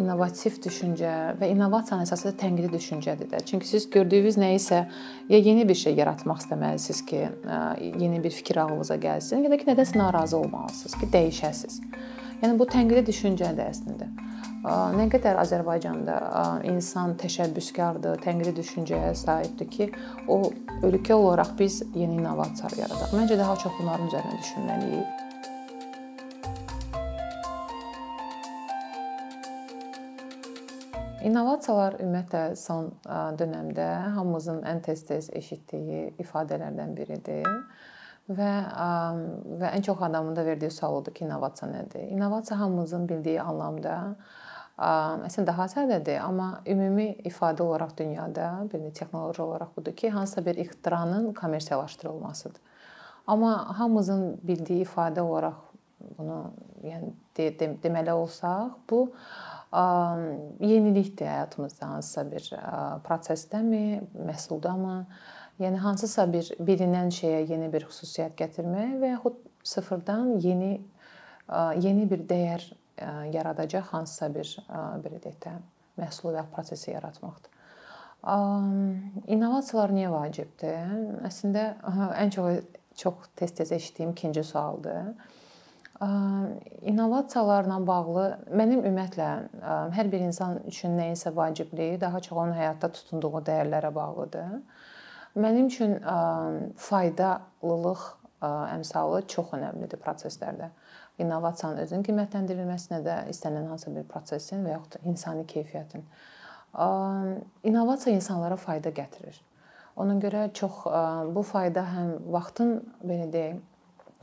innovativ düşüncə və innovasiyanın əsası tənqidi düşüncədir də. Çünki siz gördüyünüz nə isə ya yeni bir şey yaratmaq istəməlisiniz ki, yeni bir fikir ağlınıza gəlsin, ya da ki, nədənsə narazı olmalısınız ki, dəyişəsiniz. Yəni bu tənqidi düşüncədir əslində. Nə qədər Azərbaycanda insan təşəbbüskardır, tənqidi düşüncəyə sahibdir ki, o ölkə olaraq biz yeni innovasiyalar yaradaq. Məncə daha çox bunların üzərində düşünməliyik. İnnovasiyalar ümumiyyətlə son dövrdə hamımızın ən tez-tez eşitdiyi ifadələrdən biridir. Və və ən çox adamın da verdiyi sual odur ki, innovasiya nədir? İnnovasiya hamımızın bildiyi anlamda əslində daha sədədir, amma ümumi ifadə olaraq dünyada, bir texnoloji olaraq budur ki, hansısa bir ixtiranın kommersiyalaşdırılmasıdır. Amma hamımızın bildiyi ifadə olaraq bunu yəni de, de, deməli olsaq, bu yenilikdir həyatımızda hansısa bir prosesdəmi, məhsuldamı? Yəni hansısa bir bilinən şeyə yeni bir xüsusiyyət gətirmək və yaxud sıfırdan yeni yeni bir dəyər yaradacaq hansısa bir belə deyək də məhsul və prosesi yaratmaqdır. İnnovasiyalar niyə vacibdir? Əslində ən çox çox tez-tez eşitdiyim ikinci sualdır. İnnovasiyalarla bağlı mənim ümumiyyətlə hər bir insan üçün nə isə vacibliyi daha çox onun həyatda tutunduğu dəyərlərə bağlıdır. Mənim üçün faydalılıq əmsalı çox əhəmilidir proseslərdə. İnnovasiyanın özünün qiymətləndirilməsinə də istənilən hansısa bir prosesin və yaxud insani keyfiyyətin. İnnovasiya insanlara fayda gətirir. Ona görə çox bu fayda həm vaxtın belə deyək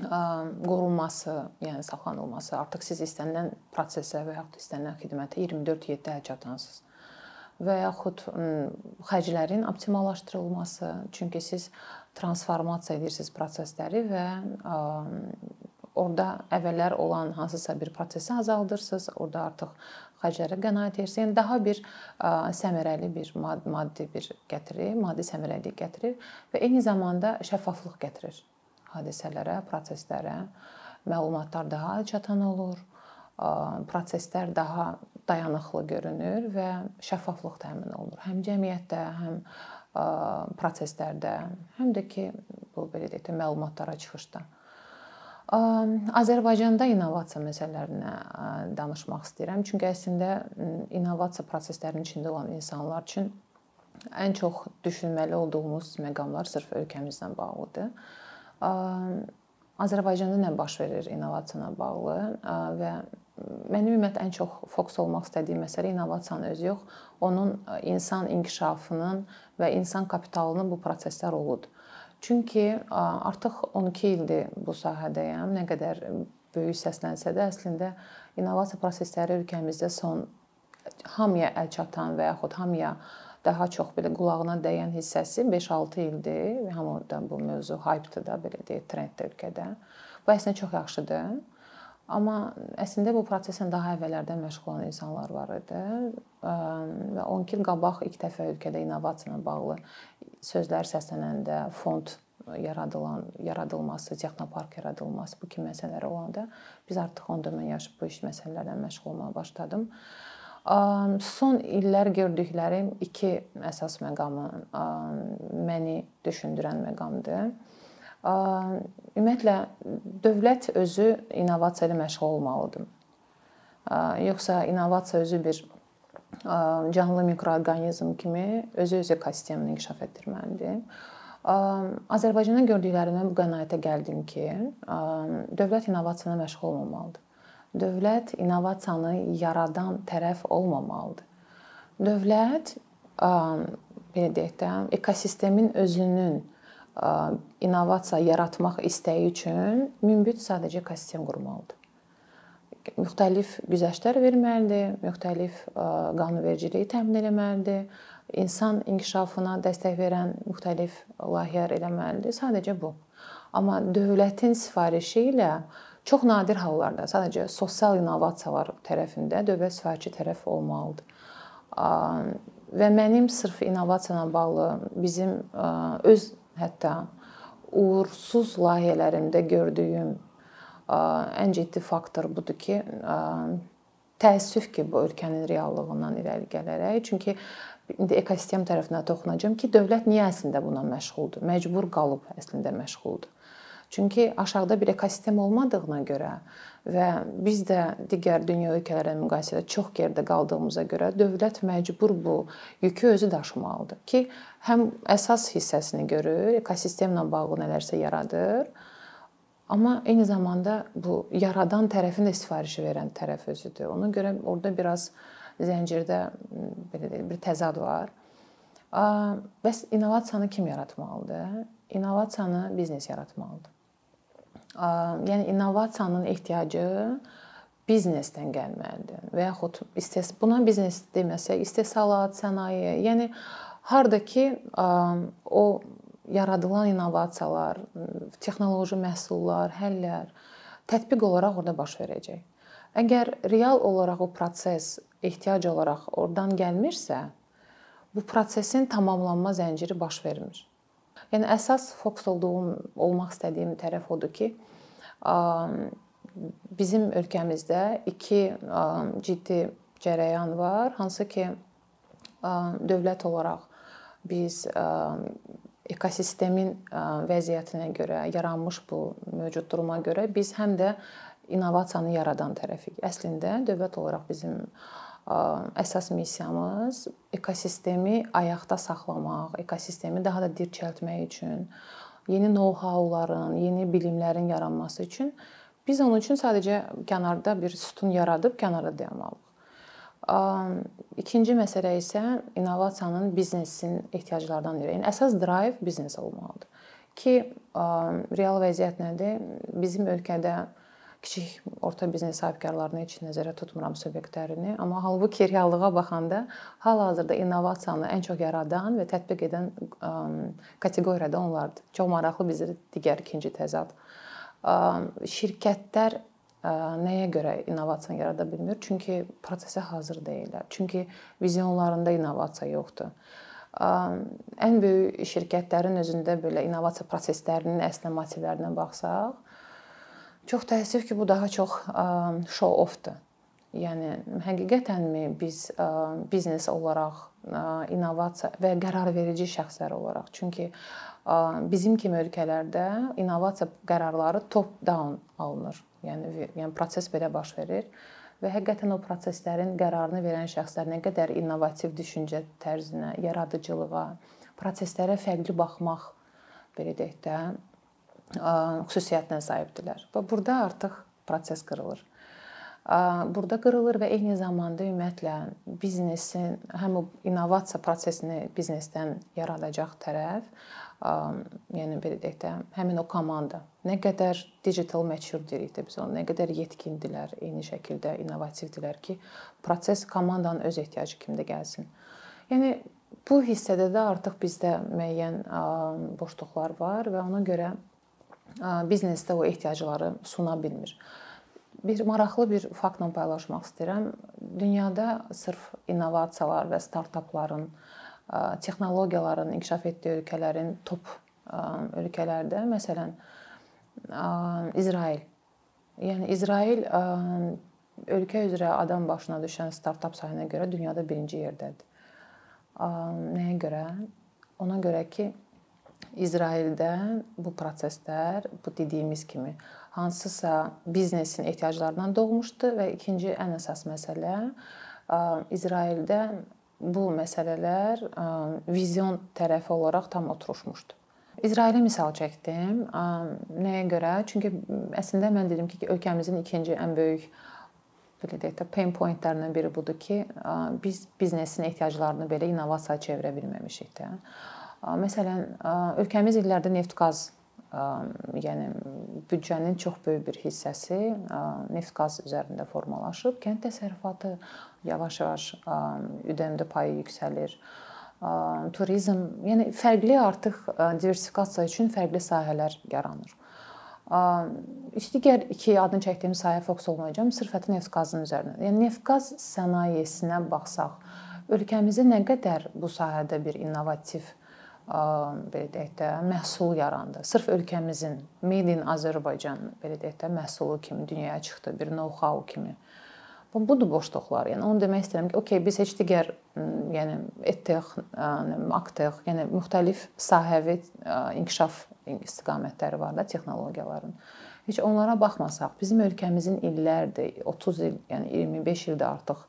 qorunması, yəni saxlanılması, artıq siz istənilən prosesə və yaxud istənilən xidmətə 24/7 əl çatansınız. Və yaxud xərclərin optimallaşdırılması, çünki siz transformasiya edirsiniz prosesləri və orada əvvəllər olan hansısa bir prosesi azaldırsınız, orada artıq xərclərə qənaət edirsiniz. Yəni daha bir səmərəli bir maddi bir gətirir, maddi səmərəlilik gətirir və eyni zamanda şəffaflıq gətirir hadisələrə, proseslərə məlumatlar daha çatan olur, proseslər daha dayanıqlı görünür və şəffaflıq təmin olunur. Həm cəmiyyətdə, həm proseslərdə, həm də ki, bu belə deyək də məlumatlara çıxışda. Azərbaycanda innovasiya məsələlərinə danışmaq istəyirəm. Çünki əslində innovasiya proseslərinin içində olan insanlar üçün ən çox düşünməli olduğumuz məqamlar sırf ölkəmizlə bağlıdır. Azərbaycanda nə baş verir innovasiya ilə bağlı və mənim ümumiyyətlə ən çox fokus olmaq istədiyim məsələ innovasiyanın özü yox, onun insan inkişafının və insan kapitalının bu prosesdə roludur. Çünki artıq 12 ildir bu sahədəyəm. Nə qədər böyük səslənsə də əslində innovasiya prosesləri ölkəmizdə son hamıya əl çatan və yaxud hamıya daha çox belə qulağına dəyən hissəsi 5-6 ildir və hamıda bu mövzu hype-dır da belə deyək, trenddir ölkədə. Bu əslində çox yaxşıdır. Amma əslində bu proseslə daha əvvəllərdən məşğul olan insanlar var idi. Və 12 il qabaq ilk dəfə ölkədə innovasiya ilə bağlı sözlər səslənəndə fond yaradılan, yaradılması, texnopark yaradılması bu kimi məsələlər olanda biz artıq onda mən yaşıb bu iş məsələlərlə məşğul olmağa başladım. Son illər gördüklərim iki əsas məqamı məni düşündürən məqamdır. Ümumiyyətlə dövlət özü innovasiya ilə məşğul olmalıdır. Yoxsa innovasiya özü bir canlı mikroorqanizm kimi özü öz ekosistemini inkişaf etdirməlidir. Azərbaycanda gördüklərimdən bu qənaətə gəldim ki, dövlət innovasiya ilə məşğul olmamalıdır dövlət innovasiyanı yaradan tərəf olmamalıdır. Dövlət belə deyək də, ekosistemin özünün innovasiya yaratmaq istəyi üçün münbit sadəcə ekosistem qurmalıdır. Müxtəlif güzəştlər verməlidir, müxtəlif qanunvericiliyi təmin etməlidir, insan inkişafına dəstək verən müxtəlif layihələr eləməlidir. Sadəcə bu. Amma dövlətin sifarişi ilə Çox nadir hallarda sadəcə sosial innovasiyalar tərəfində dövlət sifarişi tərəf olmalıdır. Və mənim sırf innovasiya ilə bağlı bizim öz hətta uğursuz layihələrimdə gördüyüm ən ciddi faktor budur ki, təəssüf ki, bu ölkənin reallığından irəli gələrək, çünki indi ekosistem tərəfinə toxunacağam ki, dövlət niyə əslində buna məşğuldur? Məcbur qalıb əslində məşğuldur. Çünki aşağıda bir ekosistem olmadığına görə və biz də digər dünya ölkələri ilə müqayisədə çox geridə qaldığımıza görə dövlət məcbur bu yükü özü daşımalıdır ki, həm əsas hissəsini görür, ekosistemlə bağlı nələrsə yaradır, amma eyni zamanda bu yaradan tərəfin də sifarişi verən tərəf özüdür. Ona görə orada biraz zəncirdə belə deyək, bir təzad var. Bəs innovasiyanı kim yaratmalıdır? İnnovasiyanı biznes yaratmalıdır. Yəni innovasiyanın ehtiyacı biznesdən gəlməlidir və yaxud istes buna biznes deməsək, istehsalat, sənaye, yəni harda ki o yaradılan innovasiyalar, texnoloji məhsullar, həllər tətbiq olaraq orada baş verəcək. Əgər real olaraq o proses ehtiyac olaraq oradan gəlmirsə, bu prosesin tamamlanma zənciri baş vermir. Yəni əsas fokus olduğum, olmaq istədiyim tərəf odur ki, bizim ölkəmizdə iki ciddi cərəyan var, hansı ki dövlət olaraq biz ekosistemin vəziyyətinə görə, yaranmış bu mövcud duruma görə biz həm də innovasiyanı yaradan tərəfik. Əslində dövlət olaraq bizim əsas missiyamız ekosistemi ayaqda saxlamaq, ekosistemi daha da dirçəltmək üçün, yeni know-howların, yeni bilimlərin yaranması üçün biz onun üçün sadəcə kənarda bir sütun yaradıb kənarda dayanmalıyıq. İkinci məsələ isə innovasiyanın biznesin ehtiyaclarından biri. Yəni əsas drive biznes olmalıdır. Ki real vəziyyət nədir? Bizim ölkədə kiçik orta biznes sahibkarlarını heç nəzərə tutmuram subyektlərini, amma halbuki reallığa baxanda hal-hazırda innovasiyanı ən çox yaradan və tətbiq edən kateqoriyada onlardır. Çox maraqlı bizdə digər ikinci təzad. Şirkətlər nəyə görə innovasiya yarada bilmir? Çünki prosesə hazır deyillər. Çünki vizionlarında innovasiya yoxdur. Ən böyük şirkətlərin özündə belə innovasiya proseslərinin əsl motivlərinə baxsaq, Çox təəssüf ki, bu daha çox show off-dur. Yəni həqiqətənmi biz biznes olaraq innovasiya və qərarverici şəxslər olaraq, çünki bizim kimi ölkələrdə innovasiya qərarları top down alınır. Yəni yəni proses belə baş verir və həqiqətən o proseslərin qərarını verən şəxslər nə qədər innovativ düşüncə tərzinə, yaradıcılığa, proseslərə fərqli baxmaq belə deyək də, xüsusiyyətinə sahibdirlər. Və burada artıq proses qırılır. Burada qırılır və eyni zamanda ümumiyyətlə biznesin həm innovasiya prosesini biznesdən yaradacaq tərəf, yəni belə deyək də, həmin o komanda nə qədər digital mature deyirik də biz onu, nə qədər yetkindirlər, eyni şəkildə innovativdirlər ki, proses komandanın öz ehtiyacı kimdə gəlsin. Yəni bu hissədə də artıq bizdə müəyyən boşluqlar var və ona görə biznesdə o ehtiyacları suna bilmir. Bir maraqlı bir faktla paylaşmaq istəyirəm. Dünyada sırf innovasiyalar və startapların, texnologiyaların inkişaf etdiyi ölkələrin top ölkələrdə, məsələn, İsrail. Yəni İsrail ölkə üzrə adam başına düşən startap sayına görə dünyada birinci yerdədir. Nəyə görə? Ona görə ki, İsraildə bu proseslər bu dediyimiz kimi hansısa biznesin ehtiyaclarından doğmuşdu və ikinci ən əsas məsələ İsraildə bu məsələlər vizyon tərəfi olaraq tam oturmuşdu. İsrailə misal çəkdim. Nəyə görə? Çünki əslində mən dedim ki, ölkəmizin ikinci ən böyük belə deyək də pain pointlərindən biri budur ki, biz biznesin ehtiyaclarını belə innovasiyaya çevirə bilməmişik də. Məsələn, ölkəmiz illərdə neft-qaz yəni büdcənin çox böyük bir hissəsi neft-qaz üzərində formalaşıb. Kənd təsərrüfatı yavaş-yavaş ÜDM-də payı yüksəlir. Turizm, yəni fərqli artıq diversifikasiya üçün fərqli sahələr yaranır. Digər iki adını çəkdiyim sahə fokus olmayacağam, sırf ətin neft-qazın üzərinə. Yəni neft-qaz sənayesinə baxsaq, ölkəmizdə nə qədər bu sahədə bir innovativ belə deyək də məhsul yarandı. Sırf ölkəmizin Made in Azərbaycan belə deyək də məhsulu kimi dünyaya çıxdı, bir know-how kimi. Bu budur boşluqlar. Yəni onu demək istəyirəm ki, okey, biz heç digər yəni etdıq, aktıq, yəni müxtəlif sahəvi inkişaf istiqamətləri var da texnologiyaların. Heç onlara baxmasaq, bizim ölkəmizin illərdir, 30 il, yəni 25 ildir artıq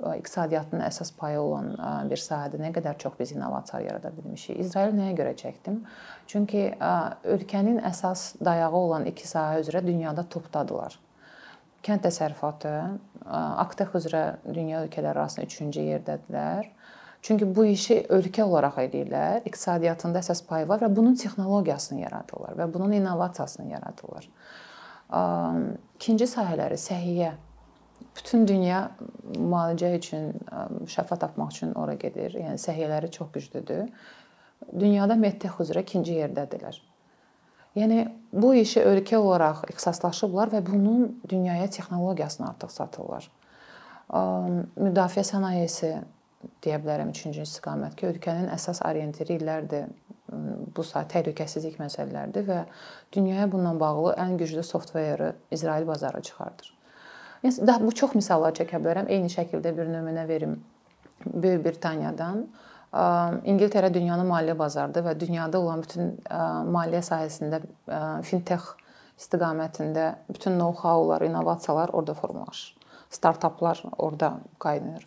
iqtisadiyyatının əsas payı olan bir sahədə nə qədər çox biz innovasiya yarada bilmişik. İsraili nəyə görə çəkdim? Çünki ölkənin əsas dayağı olan iki sahə üzrə dünyada topdadılar. Kənd təsərrüfatı, Aktex üzrə dünya ölkələri arasında 3-cü yerdədirlər. Çünki bu işi ölkə olaraq edirlər. İqtisadiyyatında əsas payı var və bunun texnologiyasını yaradırlar və bunun innovasiyasını yaradırlar. İkinci sahələri səhiyyə bütün dünya müalicə üçün, şəfa tapmaq üçün ora gedir. Yəni səhiyyələri çox güclüdür. Dünyada medtech üzrə ikinci yerdədirlər. Yəni bu işi ölkə olaraq ixtisaslaşıblar və bunun dünyaya texnologiyasını artıq satırlar. Müdafiə sənayesi deyə bilərəm 3-cü istiqamət ki, ölkənin əsas orientiri illərdir bu sahə təhlükəsizlik məsələləridir və dünyaya bununla bağlı ən güclü softveri İsrail bazara çıxardır. Yəni daha bu çox misallar çəkə bilərəm. Eyni şəkildə bir nümunə verim. Böyük Britaniyadan İngiltərə dünyanın maliyyə bazarıdır və dünyada olan bütün maliyyə sahəsində fintech istiqamətində bütün know-howlar, innovasiyalar orada formalaşır. Startaplar orada qaynayır.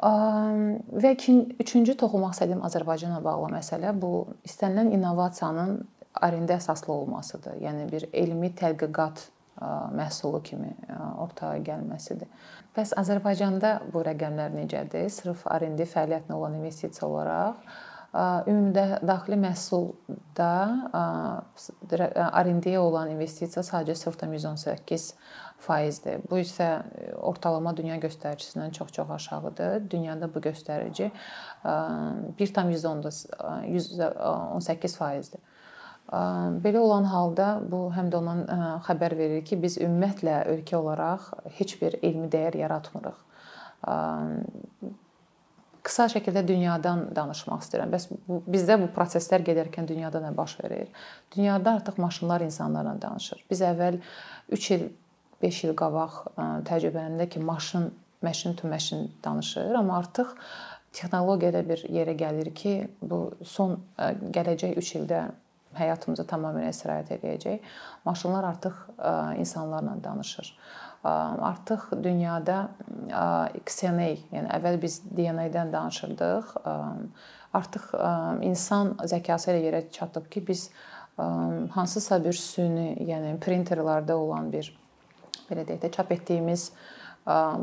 Və üçüncü toxunmaq istədiyim Azərbaycanla bağlı məsələ bu istənilən innovasiyanın arində əsaslı olmasıdır. Yəni bir elmi tədqiqat məhsulu kimi ortaya gəlməsidir. Bəs Azərbaycanda bu rəqəmlər necədir? Sırf R&D fəaliyyətinə olan investisiya olaraq ümumdə daxili məhsulda R&D-yə olan investisiya sadəcə 0.18 faizdir. Bu isə ortalama dünya göstəricisindən çox-çox aşağıdır. Dünyada bu göstərici 1.18 faizdir. Belə olan halda bu həm də ondan xəbər verir ki, biz ümumiyyətlə ölkə olaraq heç bir elmi dəyər yaratmırıq. Qısa şəkildə dünyadan danışmaq istəyirəm. Bəs bu bizdə bu proseslər gedərkən dünyada nə baş verir? Dünyada artıq maşınlar insanlarla danışır. Biz əvvəl 3 il, 5 il qabaq təcrübələrimdə ki, maşın machine to machine danışır, amma artıq texnologiyada bir yerə gəlir ki, bu son gələcək 3 ildə həyatımıza tamamilə sirayət edəcək. Maşınlar artıq insanlarla danışır. Artıq dünyada XNA, yəni əvvəl biz DNA-dən danışırdıq. Artıq insan zəkası ilə yerə çatıb ki, biz hansısa bir süni, yəni printerlərdə olan bir belə deyək də çap etdiyimiz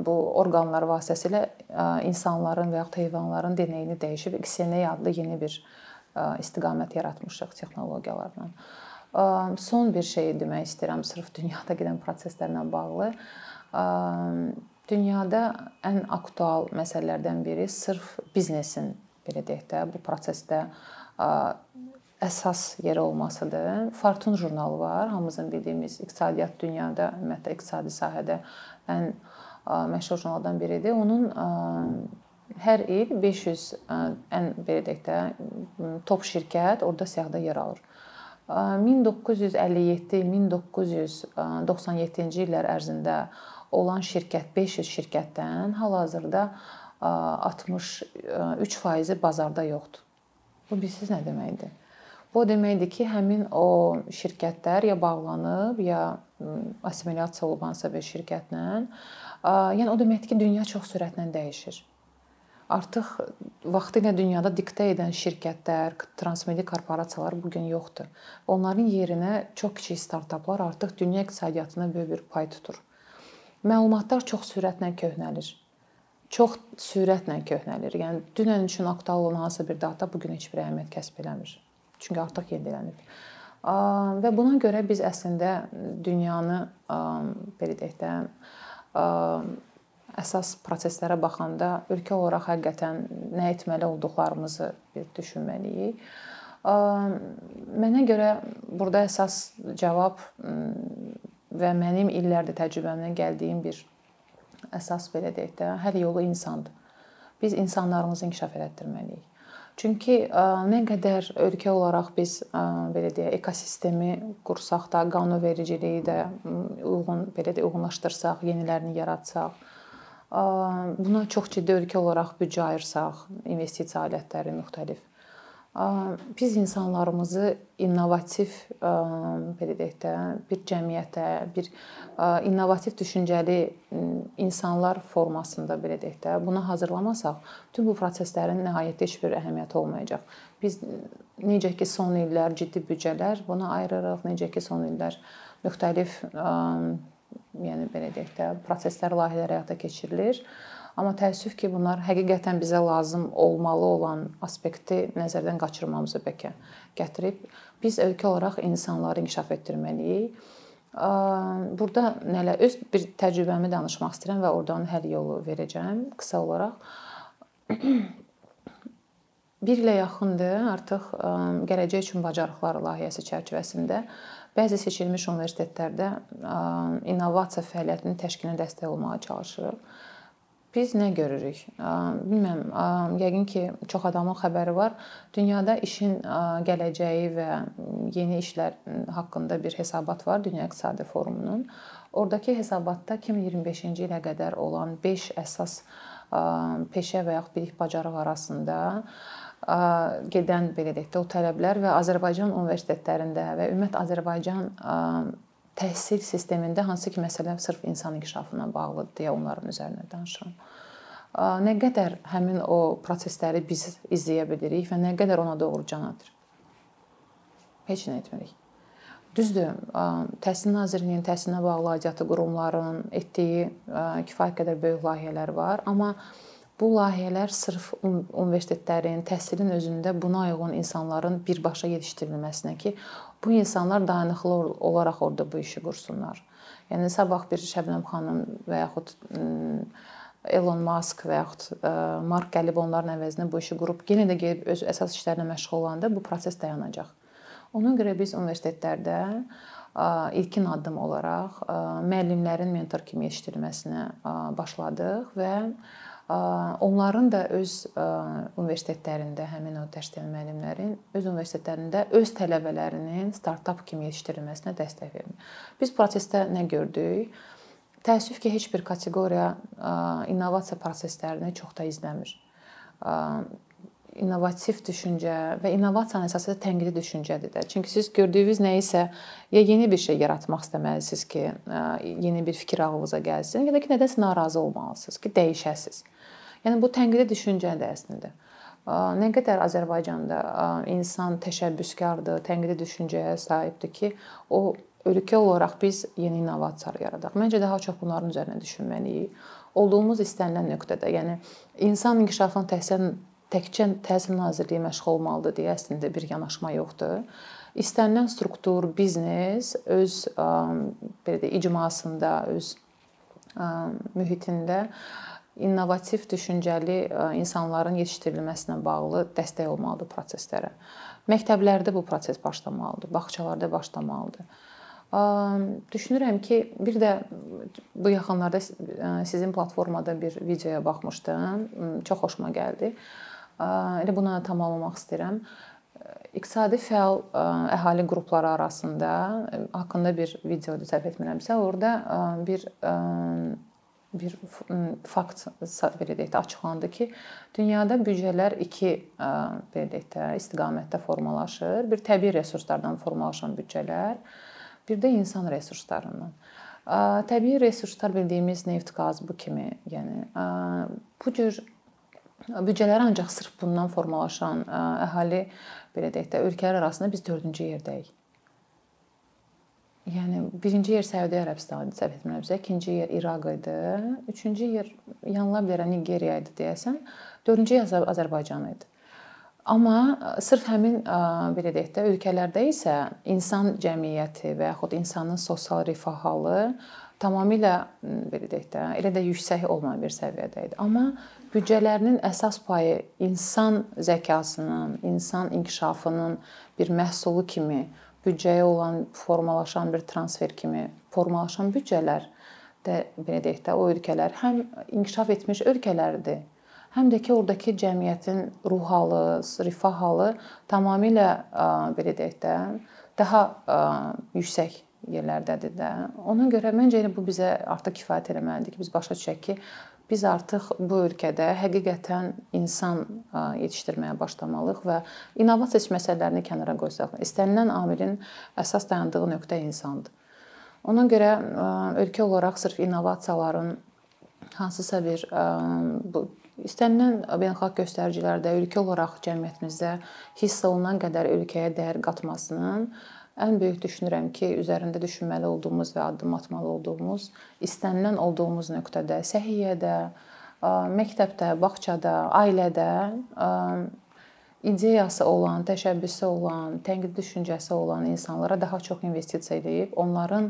bu orqanlar vasitəsilə insanların və ya heyvanların DNA-ni dəyişib XNA adlı yeni bir istiqamət yaratmışıq texnologiyalarla. Son bir şey demək istəyirəm sırf dünyada gedən proseslərlə bağlı. Dünyada ən aktual məsələlərdən biri sırf biznesin belə deyək də bu prosesdə əsas yeri olmasıdır. Fortune jurnalı var, hamımızın bildiyimiz iqtisadiyyat dünyada, ümumiyyətlə iqtisadi sahədə ən məşhur jurnallardan biridir. Onun hər il 500 ən belə deyək də top şirkət orada siyahıda yer alır. 1957-1997-ci illər ərzində olan şirkət 500 şirkətdən hal-hazırda 63% bazarda yoxdur. Bu bilirsiz nə deməkdir? Bu deməkdir ki, həmin o şirkətlər ya bağlanıb, ya assimilyasiya olub hansısa bir şirkətlə. Yəni o deməkdir ki, dünya çox sürətlə dəyişir artıq vaxtilə dünyada diktə edən şirkətlər, transmedia korporasiyalar bu gün yoxdur. Onların yerinə çox kiçik startaplar artıq dünya iqtisadiyyatına böyük bir pay tutur. Məlumatlar çox sürətlə köhnəlir. Çox sürətlə köhnəlir. Yəni dünən üçün aktual olan hansısa bir data bu gün heç bir əhəmiyyət kəsb eləmir. Çünki artıq yenilənib. Və buna görə biz əslində dünyanı belə deyək də əsas proseslərə baxanda ölkə olaraq həqiqətən nə etməli olduqlarımızı bir düşünməliyik. Mənə görə burada əsas cavab və mənim illərdir təcrübəmdən gəldiyim bir əsas belə deyək də, həll yolu insandır. Biz insanlarımızı inkişaf elətdirməliyik. Çünki nə qədər ölkə olaraq biz belə deyək, ekosistemi qursaq da, qanunvericiliyi də uyğun belə də uyğunlaşdırsaq, yenilərini yaratsaq, buna çox ciddi ölkə olaraq büdcə ayırsaq, investisiya alətləri müxtəlif biz insanlarımızı innovativ belə deyək də, bir cəmiyyətə, bir innovativ düşüncəli insanlar formasında belə deyək də, buna hazırlamasaq, bütün bu proseslərin nəhayətdə heç bir əhəmiyyəti olmayacaq. Biz necə ki son illər ciddi büdcələr buna ayırırıq, necə ki son illər müxtəlif yəni belə deyək də, proseslər, layihələr həyata keçirilir. Amma təəssüf ki, bunlar həqiqətən bizə lazım olmalı olan aspekti nəzərdən qaçırmamızı bəlkə gətirib biz ölkə olaraq insanları inkişaf etdirməliyik. Burada nələ öz bir təcrübəmi danışmaq istəyirəm və oradan həll yolu verəcəm qısa olaraq. Bir ilə yaxındır artıq gələcək üçün bacarıqlar layihəsi çərçivəsində bəzi seçilmiş universitetlərdə innovasiya fəaliyyətinin təşkilinə dəstək olmağa çalışırıq. Biz nə görürük? Bilmirəm, yəqin ki, çox adamın xəbəri var. Dünyada işin gələcəyi və yeni işlər haqqında bir hesabat var Dünya İqtisadi Forumunun. Oradakı hesabatda 2025-ci ilə qədər olan 5 əsas peşə və yaxud bilik bacarıq arasında gedən belə deyək də o tələblər və Azərbaycan universitetlərində və ümumiyyətlə Azərbaycan təhsil sistemində hansı ki məsələ sırf insan inkişafına bağlıdır deyə onların üzərinə danışıram. Nə qədər həmin o prosesləri biz izləyə bilirik və nə qədər ona doğru can atır. Heç nə etmirik. Düzdür, Təhsil Nazirliyinin təhsilinə bağlı aidiyyatı qurumların etdiyi kifayət qədər böyük layihələr var, amma Bu layihələr sırf universitetlərin, təhsilin özündə buna uyğun insanların birbaşa yetişdirilməsinə ki, bu insanlar dayanıqlı olaraq orada bu işi qursunlar. Yəni sabah bir Şəbnəm xanım və yaxud Elon Musk və yaxud Mark gəlib onların əvəzinə bu işi qurub yenə də gedib öz əsas işlərinə məşğul olanda bu proses dayanacaq. Ona görə biz universitetlərdə ilkin addım olaraq müəllimlərin mentor kimi yetişdirilməsinə başladıq və onların da öz universitetlərində həmin o dərs deyən müəllimlərin öz universitetlərində öz tələbələrinin startap kimi yetişdirilməsinə dəstək verir. Biz prosesdə nə gördük? Təəssüf ki, heç bir kateqoriya innovasiya proseslərini çox da izləmir. İnnovativ düşüncə və innovasiyanın əsası da tənqidi düşüncədir də. Çünki siz gördüyünüz nə isə ya yeni bir şey yaratmaq istəməlisiniz ki, yeni bir fikir ağlınıza gəlsin, ya da ki, nədənsə narazı olmalısınız ki, dəyişəsiniz. Yəni bu tənqidi düşüncədir əslində. Nə qədər Azərbaycanda insan təşəbbüskardır, tənqidi düşüncəyə sahibdir ki, o ölkə olaraq biz yeni innovasiyalar yaradaq. Məncə daha çox bunların üzərinə düşünməliyik. Olduğumuz istənilən nöqtədə, yəni insan inkişafının təhsil təkcə Təhsil Nazirliyi məşğul olmalıdır deyə əslində bir yanaşma yoxdur. İstənilən struktur, biznes öz belə də icmasında, öz mühitində innovativ düşüncəli insanların yetişdirilməsinə bağlı dəstək olmalıdır proseslərə. Məktəblərdə bu proses başlamalıdır, bağçalarda başlamalıdır. Düşünürəm ki, bir də bu yaxınlarda sizin platformada bir videoya baxmışdım. Çox xoşuma gəldi. Elə buna tamamlamaq istəyirəm. İqtisadi fəal əhali qrupları arasında haqqında bir videodur, səhv etmirəmsə, orada bir bir fakt belə deyək də açıqlandı ki, dünyada büdcələr iki belə deyək də istiqamətdə formalaşır. Bir təbii resurslardan formalaşan büdcələr, bir də insan resurslarından. Təbii resurslar bildiyimiz neft, qaz bu kimi, yəni bu cür büdcələr ancaq sırf bundan formalaşan əhali belə deyək də ölkələr arasında biz 4-cü yerdəyik. Yəni birinci yer Səudiyyə Ərəbistanı səhv etmirəmsə, ikinci yer İraq idi, üçüncü yer yanıla bilər Nigeriya idi deyəsən, dördüncü yer Azərbaycan idi. Amma sırf həmin belə deyək də ölkələrdə isə insan cəmiyyəti və yaxud insanın sosial rifah halı tamamilə belə deyək də elə də yüksək olmayan bir səviyyədə idi. Amma büdcələrinin əsas payı insan zəkasının, insan inkişafının bir məhsulu kimi büdcəyə olan formalaşan bir transfer kimi formalaşan büdcələr də belə deyək də o ölkələr həm inkişaf etmiş ölkələrdir, həm də ki, oradakı cəmiyyətin ruh halı, rifah halı tamamilə belə deyək də daha yüksək yerlərdədir də. Ona görə məncə elə bu bizə artıq kifayət eləməlidir ki, biz başa düşək ki, biz artıq bu ölkədə həqiqətən insan yetişdirməyə başlamalıyıq və innovasiya məsələlərini kənara qoysaq, istənilən amilin əsas dayandığı nöqtə insandır. Ona görə ölkə olaraq sırf innovasiyaların hansısa bir bu istənilən beynəlxalq göstəricilərdə ölkə olaraq cəmiyyətimizdə hiss olunan qədər ölkəyə dəyər qatmasının ən böyük düşünürəm ki, üzərində düşünməli olduğumuz və addım atmalı olduğumuz istənilən olduğumuz nöqtədə, səhiyyədə, məktəbdə, bağçada, ailədə ideyası olan, təşəbbüsü olan, tənqid düşüncəsi olan insanlara daha çox investisiya edib, onların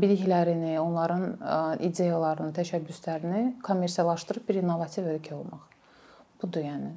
biliklərini, onların ideyalarını, təşəbbüslərini kommersiyalaşdırıb bir innovativ ölkə olmaq. Budur yəni.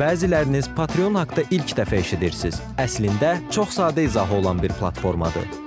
Bəziləriniz Patreon haqqında ilk dəfə eşidirsiniz. Əslində çox sadə izahı olan bir platformadır.